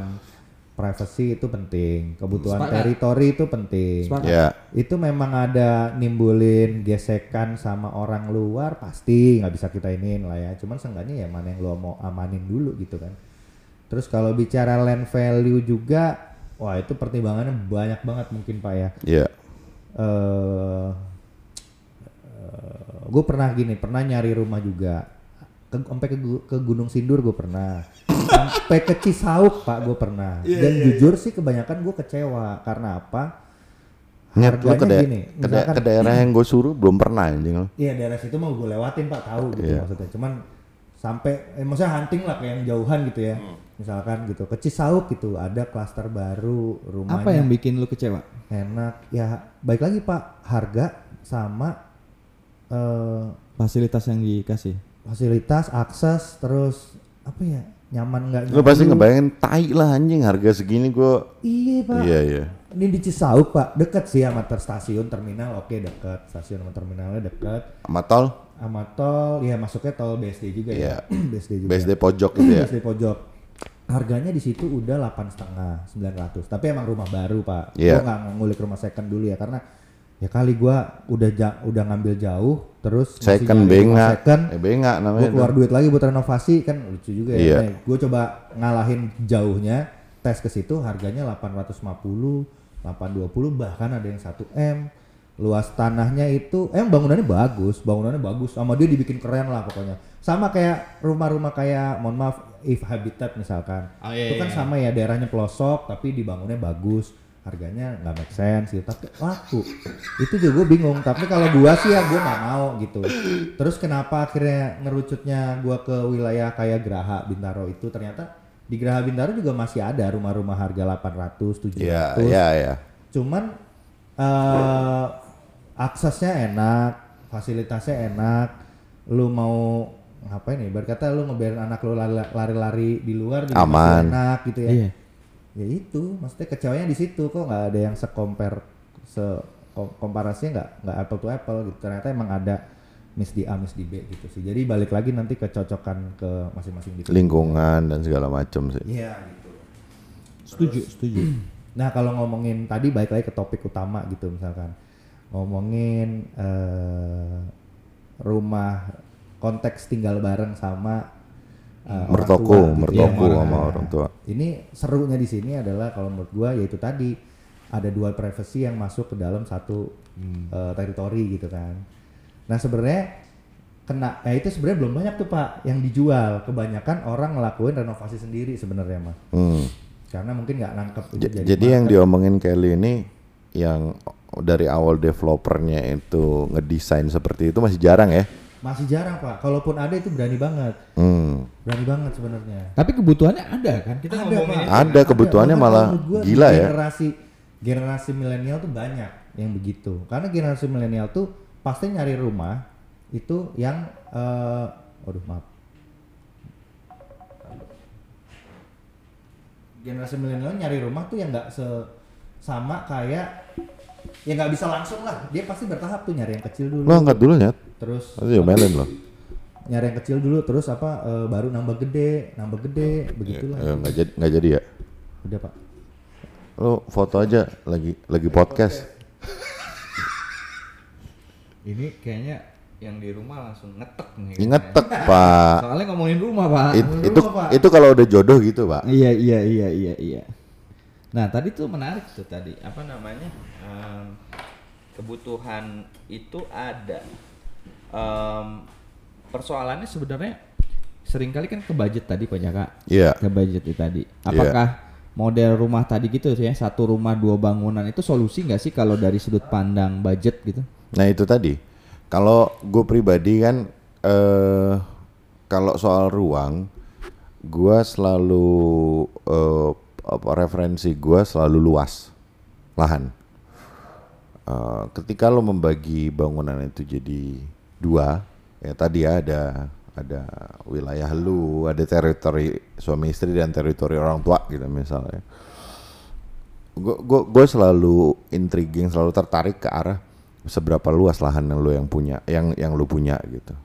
privacy itu penting, kebutuhan teritori itu penting. Ya, Itu memang ada nimbulin gesekan sama orang luar pasti nggak bisa kita iniin lah ya. Cuman seenggaknya ya mana yang lo mau amanin dulu gitu kan. Terus kalau bicara land value juga, wah itu pertimbangannya banyak banget mungkin pak ya ya. eh gue pernah gini pernah nyari rumah juga. Ke, sampai ke, ke Gunung Sindur gue pernah. Sampai ke Cisauk pak gue pernah. Dan jujur sih kebanyakan gue kecewa. Karena apa? Nyet, lu ke, da- gini ke, da- ke daerah yang gue suruh belum pernah anjing. Iya daerah situ mau gue lewatin pak tahu gitu Iya. maksudnya. Cuman sampai eh, maksudnya hunting lah kayak yang jauhan gitu ya. Hmm. misalkan gitu ke Cisauk gitu ada klaster baru rumahnya. Apa yang bikin lu kecewa? enak. Ya baik lagi pak. Harga sama eh Fasilitas yang dikasih. fasilitas akses terus apa ya nyaman nggak Lu pasti ngebayangin tai lah anjing harga segini gue. iya pak. Iya iya. ini di Cisauk pak. Deket sih sama ter stasiun terminal. Oke deket. Stasiun sama terminalnya deket. Sama tol sama tol ya masuknya tol BSD juga Iya. ya BSD juga BSD pojok gitu ya. BSD pojok harganya di situ udah delapan setengah sembilan ratus tapi emang rumah baru pak Iya. gua nggak ngulik rumah second dulu ya karena ya kali gua udah ja- udah ngambil jauh terus Second bengak. second Eh bengak gue namanya. keluar tuh. duit lagi buat renovasi kan lucu juga ya. Iya. gue coba ngalahin jauhnya tes ke situ harganya 850, 820 bahkan ada yang 1 m. Luas tanahnya itu eh bangunannya bagus, bangunannya bagus. Sama dia dibikin keren lah pokoknya. Sama kayak rumah-rumah kayak mohon maaf if habitat misalkan. Oh, iya, itu kan iya. sama ya daerahnya pelosok tapi dibangunnya bagus. Harganya nggak make sense gitu, tapi laku. Itu juga gue bingung. Tapi kalau gua sih ya gua nggak mau gitu. Terus kenapa akhirnya ngerucutnya gua ke wilayah kayak Graha Bintaro itu ternyata di Graha Bintaro juga masih ada rumah-rumah harga 800, 700. Iya iya iya. Cuman eh aksesnya enak, fasilitasnya enak. Lu mau ngapain ya? Berkata lu ngebiarin anak lu lari- lari-lari di luar juga Aman. enak gitu ya. Iya. Ya itu, maksudnya kecewanya di situ kok nggak ada yang sekompar se kom- komparasinya nggak nggak apple to apple gitu. Ternyata emang ada miss di A, miss di B gitu sih. Jadi balik lagi nanti kecocokan ke masing-masing individu. Lingkungan dan segala macam sih. Iya gitu. Setuju, setuju. Nah kalau ngomongin tadi balik lagi ke topik utama gitu misalkan ngomongin eh, rumah konteks tinggal bareng sama eh, orang Mertoku, tua gitu ya. mertoku Nah, sama orang tua. Ini serunya di sini adalah kalau menurut gua yaitu tadi ada dua privacy yang masuk ke dalam satu eh, teritori gitu kan. Nah sebenarnya kena, nah itu sebenarnya belum banyak tuh pak yang dijual. Kebanyakan orang ngelakuin renovasi sendiri sebenarnya mah Hmm. karena mungkin nggak nangkep itu J- jadi yang market. diomongin Kelly ini yang dari awal developernya itu ngedesain seperti itu masih jarang ya. Masih jarang pak. Kalaupun ada itu berani banget, Hmm. berani banget sebenarnya. Tapi kebutuhannya ada kan? Kita ngomongin Pak. Ada, kebutuhannya Bahkan malah gua gila ya. Generasi generasi milenial tuh banyak yang begitu. Karena generasi milenial tuh pasti nyari rumah itu yang eh waduh maaf. Generasi milenial nyari rumah tuh yang nggak se sama kayak ya nggak bisa langsung lah. Dia pasti bertahap tuh nyari yang kecil dulu. Lo angkat dulu ya. Terus Nanti diomelin lo. nyari yang kecil dulu terus apa eh, baru nambah gede, nambah gede begitulah. Eh, nggak jadi nggak jadi ya. Udah, Pak. Lo foto aja lagi lagi podcast. Ini kayaknya yang di rumah langsung ngetek nih. Ngetek pak. Soalnya ngomongin rumah pak. It- Ngomongin itu rumah, Pak. itu kalau udah jodoh gitu pak. Iya iya iya iya iya. Nah tadi tuh menarik tuh tadi apa namanya Em, kebutuhan itu ada. Em, persoalannya sebenarnya sering kali kan ke budget tadi Pak Jaka. Iya. Ke budget itu tadi. Apakah model rumah tadi gitu ya satu rumah dua bangunan itu solusi nggak sih kalau dari sudut pandang budget gitu? Nah itu tadi. Kalau gue pribadi kan eh kalau soal ruang, gue selalu eh, apa referensi gue selalu luas lahan. Eh, ketika lo membagi bangunan itu jadi dua, ya tadi ya ada ada wilayah lu, ada teritori suami istri dan teritori orang tua gitu misalnya. Gue gue selalu intriguing, selalu tertarik ke arah seberapa luas lahan yang lo yang punya, yang yang lu punya gitu.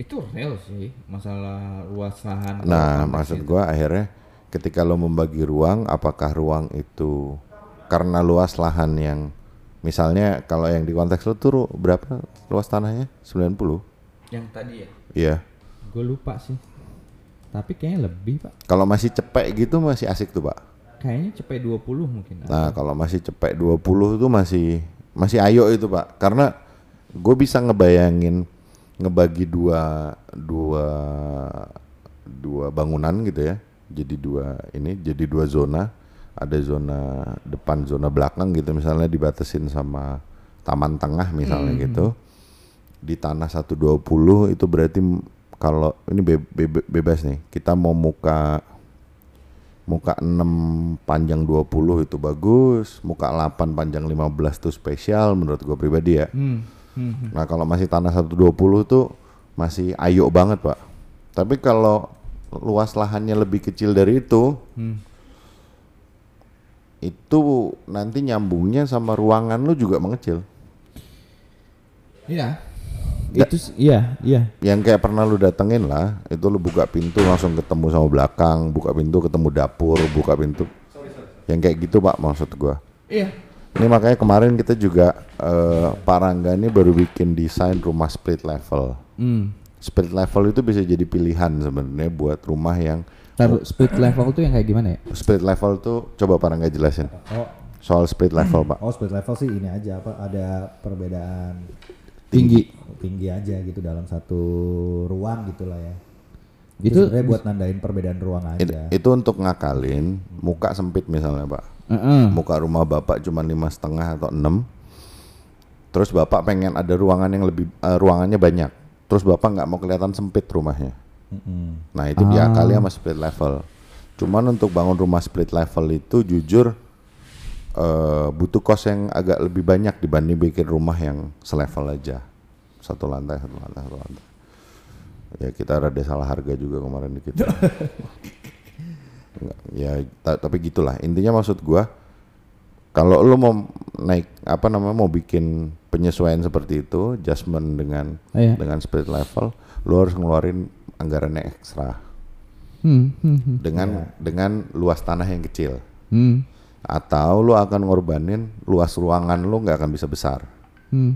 Itu real sih masalah luas lahan. Nah, maksud gua akhirnya ketika lo membagi ruang, apakah ruang itu karena luas lahan yang misalnya kalau yang di konteks lo tuh berapa luas tanahnya? 90. yang tadi ya. Iya. Gue lupa sih. Tapi kayaknya lebih pak. Kalau masih cepek gitu masih asik tuh, Pak. Kayaknya cepet 20 mungkin. Nah, kalau masih cepek 20 tuh masih masih ayo itu, Pak. Karena gue bisa ngebayangin ngebagi dua dua dua bangunan gitu ya. Jadi dua ini jadi dua zona. Ada zona depan, zona belakang gitu misalnya dibatasin sama taman tengah misalnya gitu. Di tanah 120 itu berarti kalau ini be- be- bebas nih. Kita mau muka muka 6 panjang 20 itu bagus, muka 8 panjang 15 tuh spesial menurut gue pribadi ya. Hmm. Hmm. hmm. Nah kalau masih tanah 120 tuh masih ayo banget pak. Tapi kalau luas lahannya lebih kecil dari itu, Hmm. itu nanti nyambungnya sama ruangan lu juga mengecil. Iya. Da- Itu sih- iya, iya. Yang kayak pernah lu datengin lah, itu lu buka pintu langsung ketemu sama belakang, buka pintu ketemu dapur, buka pintu. Yang kayak gitu pak maksud gua. Iya. Ini makanya kemarin kita juga eh, Pak Rangga ini baru bikin desain rumah split level. Hmm. Split level itu bisa jadi pilihan sebenarnya buat rumah yang Taruh split level tuh yang kayak gimana ya? split level tuh coba Pak Rangga jelasin Oh, soal split level Pak. oh split level sih ini aja apa ada perbedaan Tinggi. tinggi aja gitu dalam satu ruang gitulah ya. Itu Itu sebenarnya buat nandain perbedaan ruang aja. itu untuk ngakalin muka sempit misalnya Pak. Heeh. Muka rumah Bapak cuma lima setengah atau enam. Terus Bapak pengen ada ruangan yang lebih eh, ruangannya banyak. Terus Bapak nggak mau kelihatan sempit rumahnya. Mm-mm. Nah itu diakali sama split level. Cuman untuk bangun rumah split level itu jujur eh, butuh kos yang agak lebih banyak dibanding bikin rumah yang selevel aja. Satu lantai, satu lantai, satu lantai. Ya kita rada salah harga juga kemarin dikit. Enggak, ya ta- tapi gitulah. Intinya maksud gua kalau lu mau naik apa namanya mau bikin penyesuaian seperti itu, adjustment dengan Iya. dengan split level, lu harus ngeluarin anggarannya ekstra Hmm. Hmm. hmm. dengan dengan luas tanah yang kecil Hmm. atau lu akan ngorbanin luas ruangan lu nggak akan bisa besar. Hmm.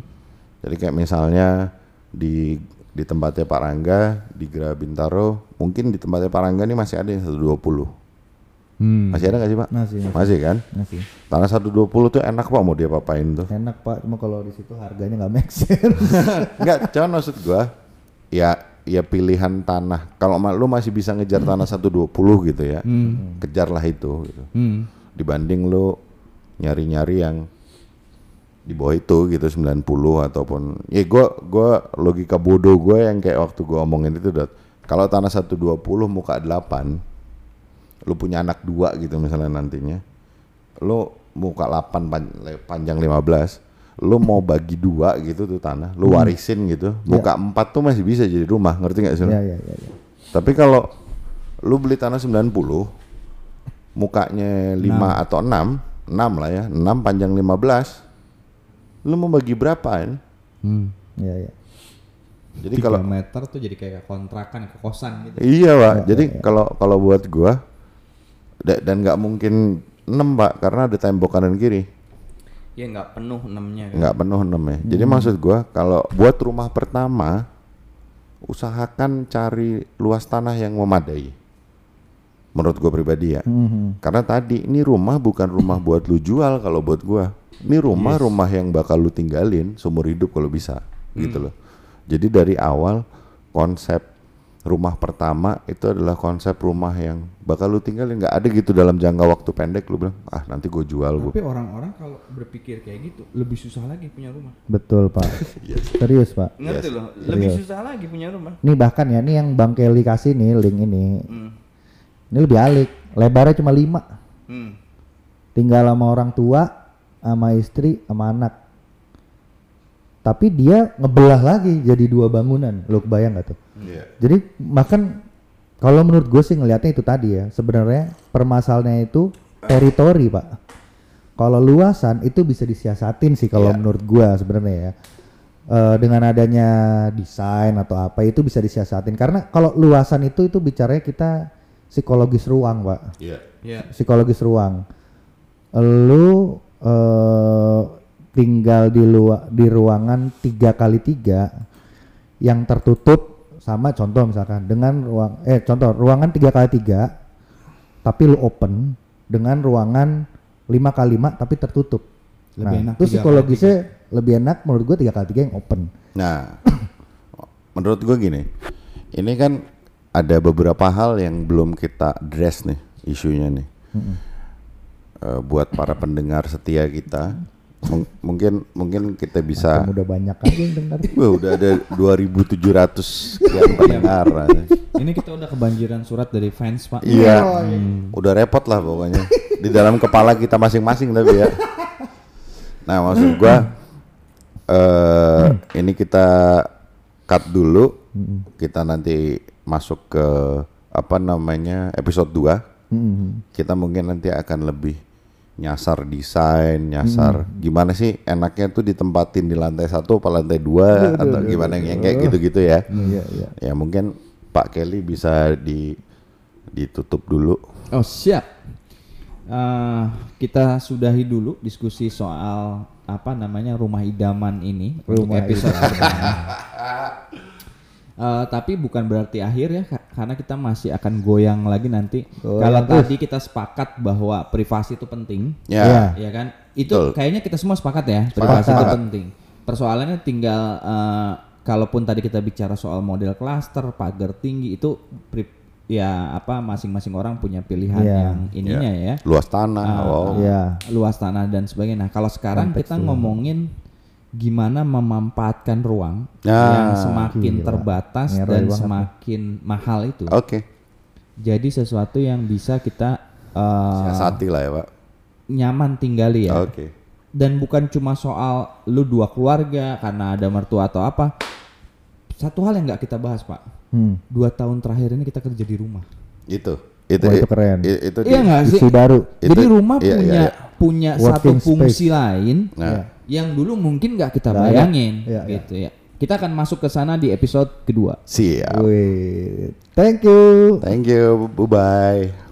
Jadi kayak misalnya di di tempatnya Pak Rangga di Gera Bintaro, mungkin di tempatnya Pak Rangga ini masih ada yang 120. Hmm. Masih ada nggak sih Pak? Masih, masih. Masih kan? Masih. Tanah 120 tuh enak Pak mau dia papain tuh. Enak pak, cuma kalau di situ harganya nggak make sense. Enggak, cuman maksud gua ya ya pilihan tanah. Kalau lu masih bisa ngejar tanah 120 gitu ya. Hmm. Kejarlah itu gitu. Hmm. Dibanding lu nyari-nyari yang di bawah itu gitu 90 ataupun ya gua gua logika bodoh gue yang kayak waktu gua omongin itu kalau tanah 120 muka 8 lu punya anak dua gitu misalnya nantinya lu muka 8 pan- le- panjang 15 lu mau bagi dua gitu tuh tanah lu warisin gitu muka 4 tuh masih bisa jadi rumah ngerti nggak sih lu? Ya, ya, ya, ya. Tapi kalau lu beli tanah 90 mukanya 5 atau 6, 6 lah ya, 6 panjang 15. Lu mau bagi berapa ya? Hmm. Ya, ya. Jadi kalau meter tuh jadi kayak kontrakan ke kosan gitu. iya, Pak. Jadi kalau kalau buat gua dan nggak mungkin 6, Pak, karena ada tembok kanan kiri. Ya nggak penuh enamnya kan. nggak penuh 6 ya. Jadi maksud gua kalau buat rumah pertama usahakan cari luas tanah yang memadai. Menurut gua pribadi ya. Mhm. Karena tadi ini rumah bukan rumah buat lu jual kalau buat gua. Ini rumah rumah yang bakal lu tinggalin seumur hidup kalau bisa, gitu loh. Jadi dari awal konsep rumah pertama itu adalah konsep rumah yang bakal lu tinggalin nggak ada gitu dalam jangka waktu pendek lu bilang ah nanti gue jual gue Tapi orang-orang kalau berpikir kayak gitu lebih susah lagi punya rumah. Betul, Pak. Serius, Pak. Ngerti loh, lebih susah lagi punya rumah. Ini bahkan ya, ini yang Bang Kelly kasih nih link ini. Hmm. Ini lebih alik. Lebarnya cuma 5. Hmm. Tinggal sama orang tua, sama istri, sama anak. Tapi dia ngebelah lagi jadi dua bangunan. Lo kebayang gak tuh? Iya. Jadi makan kalau menurut gue sih ngelihatnya itu tadi ya. Sebenarnya permasalahannya itu teritori, Pak. Kalau luasan itu bisa disiasatin sih kalau Iya. menurut gua sebenarnya ya. Eh, dengan adanya desain atau apa itu bisa disiasatin karena kalau luasan itu itu bicaranya kita psikologis ruang, Pak Iya. Ya. psikologis ruang. Lu eh, tinggal di luar di ruangan tiga kali tiga yang tertutup sama contoh misalkan dengan ruang eh contoh ruangan tiga kali tiga tapi lu open dengan ruangan lima kali lima tapi tertutup. Lebih nah, enak itu psikologisnya lebih enak menurut gua tiga kali tiga yang open. Nah, menurut gue gini, ini kan ada beberapa hal yang belum kita address nih isunya nih. Eh, buat para pendengar setia kita, mung- mungkin mungkin kita bisa. Udah banyak aja yang dengar. Wah, udah ada 2.700 sekian pendengar. Ini kita udah kebanjiran surat dari fans pak. Iya, udah repot lah pokoknya. Di dalam kepala kita masing-masing tapi ya. Nah maksud gua eh ini kita cut dulu. Kita nanti masuk ke apa namanya episode 2 Mm-mm. Kita mungkin nanti akan lebih nyasar desain, nyasar gimana sih enaknya tuh ditempatin di lantai satu apa lantai dua atau gimana yang kayak gitu-gitu ya. Iya, iya. Ya mungkin Pak Kelly bisa di ditutup dulu. Oh siap. Eh, kita sudahi dulu diskusi soal apa namanya rumah idaman ini untuk Rumah episode pertama. Eh, tapi bukan berarti akhir ya ka- karena kita masih akan goyang lagi nanti. Goyang Kalau terus. tadi kita sepakat bahwa privasi itu penting, Ya. Iya. ya kan? Itu Betul. kayaknya kita semua sepakat ya, privasi itu Sepakat. penting. Persoalannya tinggal eh, kalaupun tadi kita bicara soal model klaster, pagar tinggi itu pri- ya apa masing-masing orang punya pilihan Iya. yang ininya ya. Luas tanah. Ah, wow. Iya. luas tanah dan sebagainya. Nah, kalau sekarang Konteks kita ngomongin gimana memanfaatkan ruang Ah, yang semakin gila. terbatas Ngeroy dan banget semakin mahal itu. Oke. Jadi sesuatu yang bisa kita eh, Siasati lah ya Pak. nyaman tinggali ya. Oke. Dan bukan cuma soal lu dua keluarga karena ada mertua atau apa. Satu hal yang nggak kita bahas pak. Hmm. Dua tahun terakhir ini kita kerja di rumah. Itu. Itu, Wah, itu keren. i- itu Iya di- nggak sih? Baru. Itu- Jadi rumah iya, punya iya, iya. punya satu Working fungsi lain Nah. Yang dulu mungkin nggak kita ada. bayangin Iya, iya. gitu ya. Kita akan masuk ke sana di episode kedua. Siap. Wih, thank you. Thank you. Bye bye.